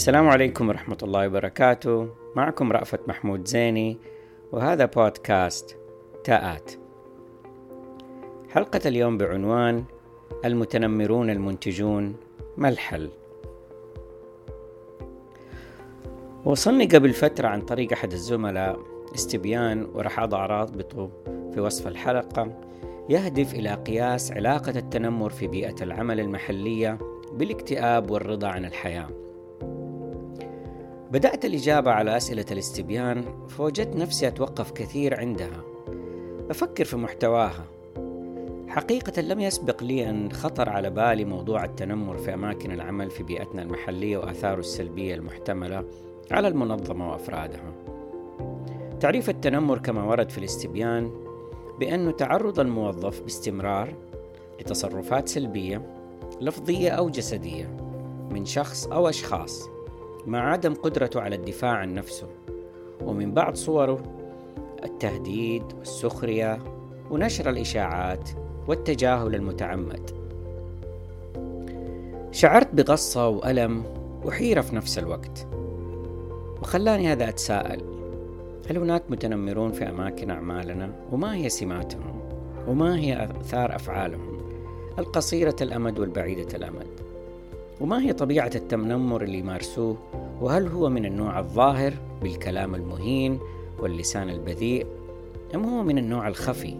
السلام عليكم ورحمة الله وبركاته. معكم رأفت محمود زيني وهذا بودكاست تاءات. حلقة اليوم بعنوان المتنمرون المنتجون ما الحل؟ وصلني قبل فترة عن طريق أحد الزملاء استبيان وراح أضع رابطه في وصف الحلقة يهدف إلى قياس علاقة التنمر في بيئة العمل المحلية بالاكتئاب والرضا عن الحياة. بدأت الإجابة على أسئلة الاستبيان فوجدت نفسي أتوقف كثير عندها. أفكر في محتواها. حقيقة لم يسبق لي أن خطر على بالي موضوع التنمر في أماكن العمل في بيئتنا المحلية وآثاره السلبية المحتملة على المنظمة وأفرادها. تعريف التنمر كما ورد في الاستبيان بأنه تعرض الموظف باستمرار لتصرفات سلبية لفظية أو جسدية من شخص أو أشخاص. مع عدم قدرته على الدفاع عن نفسه ومن بعض صوره التهديد والسخرية ونشر الإشاعات والتجاهل المتعمد. شعرت بغصة وألم وحيرة في نفس الوقت وخلاني هذا أتساءل هل هناك متنمرون في أماكن أعمالنا؟ وما هي سماتهم؟ وما هي آثار أفعالهم؟ القصيرة الأمد والبعيدة الأمد. وما هي طبيعة التنمر اللي يمارسوه؟ وهل هو من النوع الظاهر بالكلام المهين واللسان البذيء؟ أم هو من النوع الخفي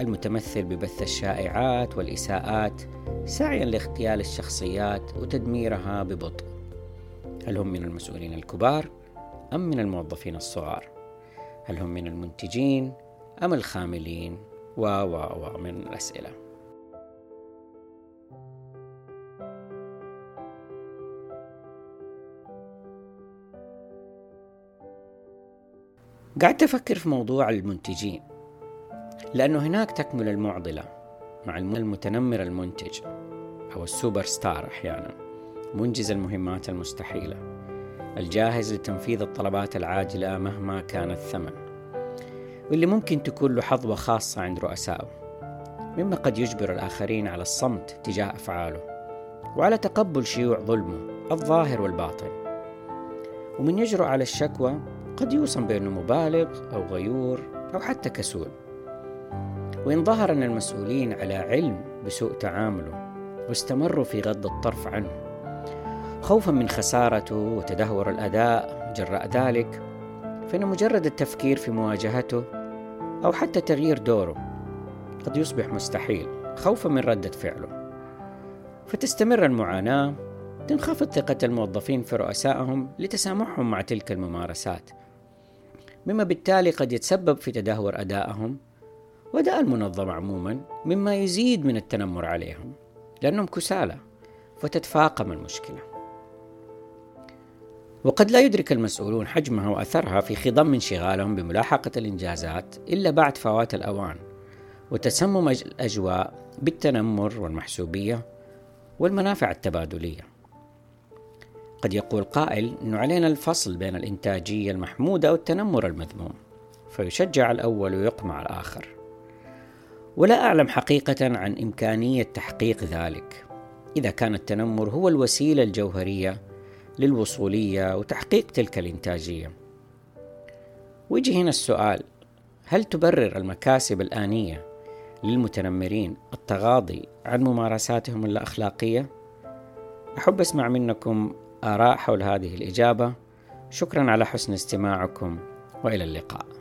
المتمثل ببث الشائعات والإساءات سعيا لاغتيال الشخصيات وتدميرها ببطء؟ هل هم من المسؤولين الكبار أم من الموظفين الصغار؟ هل هم من المنتجين أم الخاملين؟ و و و من الأسئلة. قعدت أفكر في موضوع المنتجين لأنه هناك تكمل المعضلة مع المتنمر المنتج أو السوبر ستار أحيانا منجز المهمات المستحيلة الجاهز لتنفيذ الطلبات العاجلة مهما كان الثمن واللي ممكن تكون له حظوة خاصة عند رؤسائه مما قد يجبر الآخرين على الصمت تجاه أفعاله وعلى تقبل شيوع ظلمه الظاهر والباطن. ومن يجرؤ على الشكوى قد يوصم بأنه مبالغ أو غيور أو حتى كسول. وإن ظهر أن المسؤولين على علم بسوء تعامله واستمروا في غض الطرف عنه خوفا من خسارته وتدهور الأداء جراء ذلك فإن مجرد التفكير في مواجهته أو حتى تغيير دوره قد يصبح مستحيل خوفا من ردة فعله. فتستمر المعاناة تنخفض ثقة الموظفين في رؤسائهم لتسامحهم مع تلك الممارسات. مما بالتالي قد يتسبب في تدهور أدائهم وأداء المنظمة عموما مما يزيد من التنمر عليهم لأنهم كسالى فتتفاقم المشكلة. وقد لا يدرك المسؤولون حجمها وأثرها في خضم انشغالهم بملاحقة الإنجازات إلا بعد فوات الأوان وتسمم الأجواء بالتنمر والمحسوبية والمنافع التبادلية. قد يقول قائل أنه علينا الفصل بين الإنتاجية المحمودة والتنمر المذموم فيشجع الأول ويقمع الآخر ولا أعلم حقيقة عن إمكانية تحقيق ذلك إذا كان التنمر هو الوسيلة الجوهرية للوصولية وتحقيق تلك الإنتاجية ويجي هنا السؤال هل تبرر المكاسب الآنية للمتنمرين التغاضي عن ممارساتهم اللا أخلاقية؟ أحب أسمع منكم آراء حول هذه الإجابة. شكرا على حسن استماعكم وإلى اللقاء.